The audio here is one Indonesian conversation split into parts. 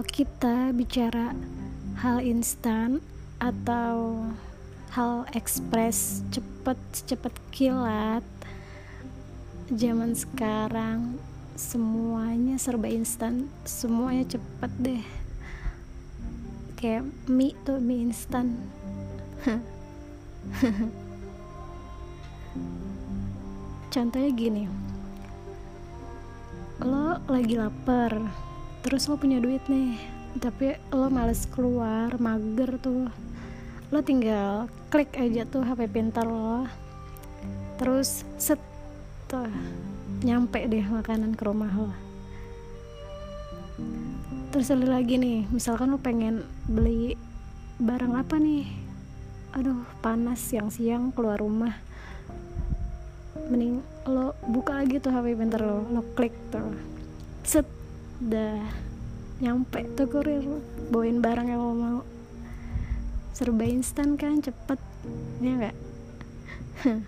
kalau kita bicara hal instan atau hal ekspres cepet cepet kilat zaman sekarang semuanya serba instan semuanya cepet deh. Kayak mie tuh mie instan. Contohnya gini lo lagi lapar terus lo punya duit nih. Tapi lo males keluar mager tuh. Lo tinggal klik aja tuh HP pintar lo. Terus set tuh nyampe deh makanan ke rumah lo. Terus ada lagi nih misalkan lo pengen beli barang apa nih? Aduh panas siang-siang keluar rumah. Mending lo buka lagi tuh HP pintar lo lo klik tuh. Set dah nyampe tuh kurir bawain barang yang lo mau. Serba instan kan cepet. Ya enggak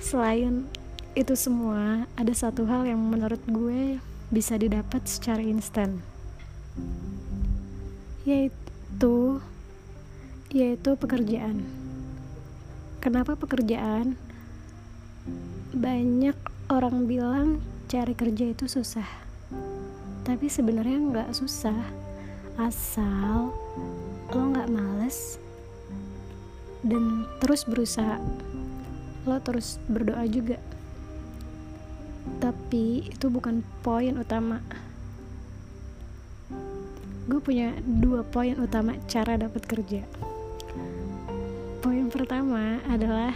selain itu semua ada satu hal yang menurut gue bisa didapat secara instan. Yaitu yaitu pekerjaan. Kenapa pekerjaan? Banyak orang bilang cari kerja itu susah. Tapi sebenarnya nggak susah. Asal lo nggak males dan terus berusaha. Lo terus berdoa juga. Tapi itu bukan poin utama. Gue punya dua poin utama cara dapat kerja poin pertama adalah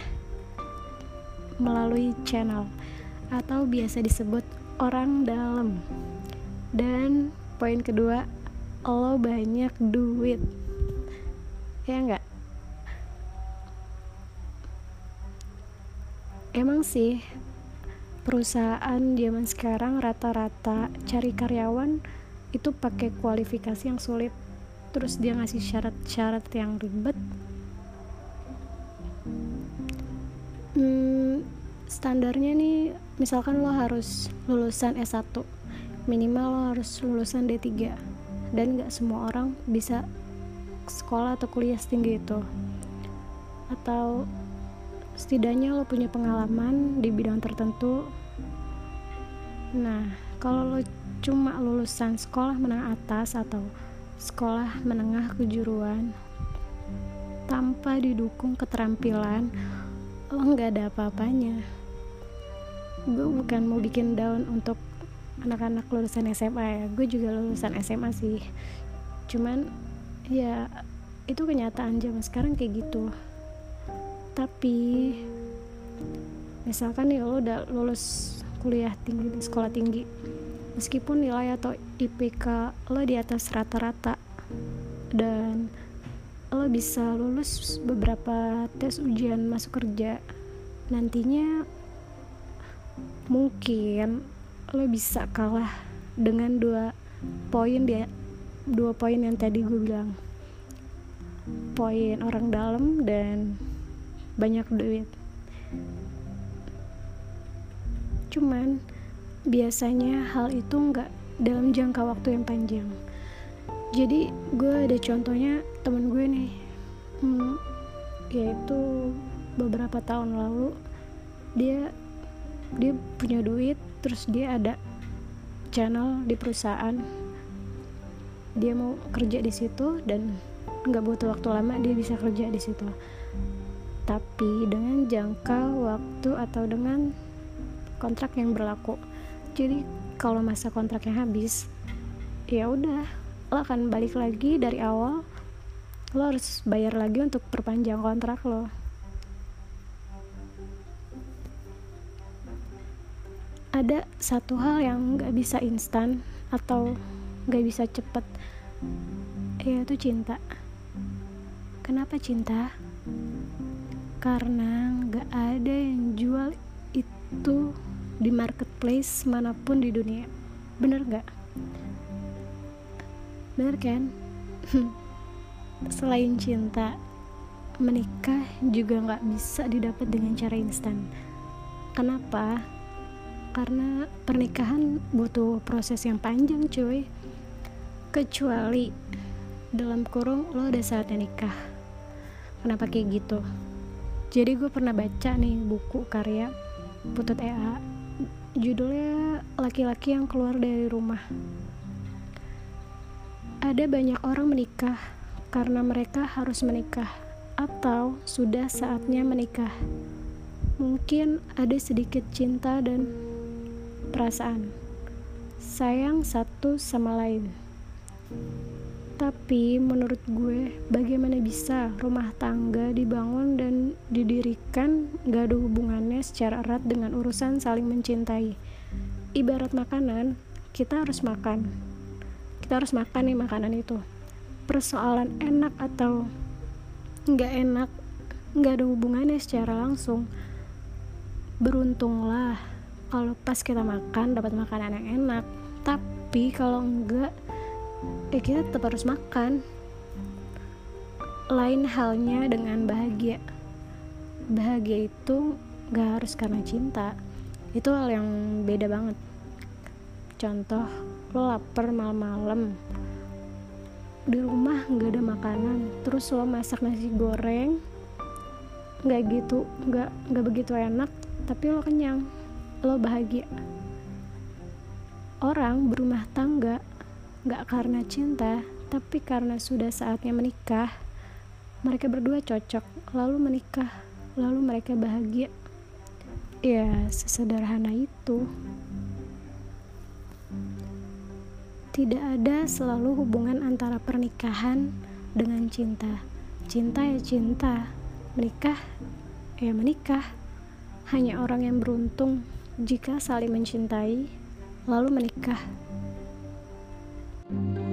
melalui channel atau biasa disebut orang dalam. Dan poin kedua lo banyak duit. Ya enggak emang sih perusahaan zaman sekarang rata-rata cari karyawan itu pakai kualifikasi yang sulit. Terus dia ngasih syarat-syarat yang ribet. Hmm, standarnya nih misalkan lo harus lulusan S1 minimal lo harus lulusan D3 dan gak semua orang bisa sekolah atau kuliah setinggi itu. Atau setidaknya lo punya pengalaman di bidang tertentu. Nah kalau lo cuma lulusan sekolah menengah atas atau sekolah menengah kejuruan tanpa didukung keterampilan lo nggak ada apa-apanya gue bukan mau bikin down untuk anak-anak lulusan SMA ya. Gue juga lulusan SMA sih. Cuman ya itu kenyataan zaman sekarang kayak gitu. Tapi misalkan nih lo udah lulus kuliah tinggi di sekolah tinggi meskipun nilai atau IPK lo di atas rata-rata dan lo bisa lulus beberapa tes ujian masuk kerja nantinya mungkin lo bisa kalah dengan dua poin dia dua poin yang tadi gue bilang. Poin orang dalam dan banyak duit. Cuman biasanya hal itu nggak dalam jangka waktu yang panjang. Jadi gue ada contohnya temen gue nih. Hmm, yaitu beberapa tahun lalu dia dia punya duit terus dia ada channel di perusahaan. Dia mau kerja di situ dan nggak butuh waktu lama dia bisa kerja di situ. Tapi dengan jangka waktu atau dengan kontrak yang berlaku jadi kalau masa kontraknya habis ya udah lo akan balik lagi dari awal lo harus bayar lagi untuk perpanjang kontrak lo ada satu hal yang nggak bisa instan atau nggak bisa cepet yaitu cinta. Kenapa cinta? Karena nggak ada yang jual itu di marketplace mana pun di dunia. Bener nggak? Bener kan? Selain cinta menikah juga nggak bisa didapat dengan cara instan. Kenapa karena pernikahan butuh proses yang panjang cuy. Kecuali dalam kurung lo udah saatnya nikah. Kenapa kayak gitu? Jadi gue pernah baca nih buku karya Putut EA judulnya laki-laki yang keluar dari rumah. Ada banyak orang menikah karena mereka harus menikah atau sudah saatnya menikah. Mungkin ada sedikit cinta dan perasaan. Sayang satu sama lain. Tapi menurut gue bagaimana bisa rumah tangga dibangun dan didirikan gak ada hubungannya secara erat dengan urusan saling mencintai? Ibarat makanan kita harus makan. Kita harus makan nih makanan itu. Persoalan enak atau nggak enak nggak ada hubungannya secara langsung. Beruntunglah kalau pas kita makan dapat makanan yang enak. Tapi kalau enggak ya kita tetap harus makan. Lain halnya dengan bahagia. Bahagia itu gak harus karena cinta. Itu hal yang beda banget. Contoh lo lapar malam-malam. Di rumah nggak ada makanan. Terus lo masak nasi goreng. Nggak gitu nggak nggak begitu enak tapi lo kenyang lo bahagia. Orang berumah tangga gak karena cinta tapi karena sudah saatnya menikah. Mereka berdua cocok lalu menikah lalu mereka bahagia. Ya sesederhana itu. Tidak ada selalu hubungan antara pernikahan dengan cinta. Cinta ya cinta menikah ya menikah. Hanya orang yang beruntung jika saling mencintai, lalu menikah. thank you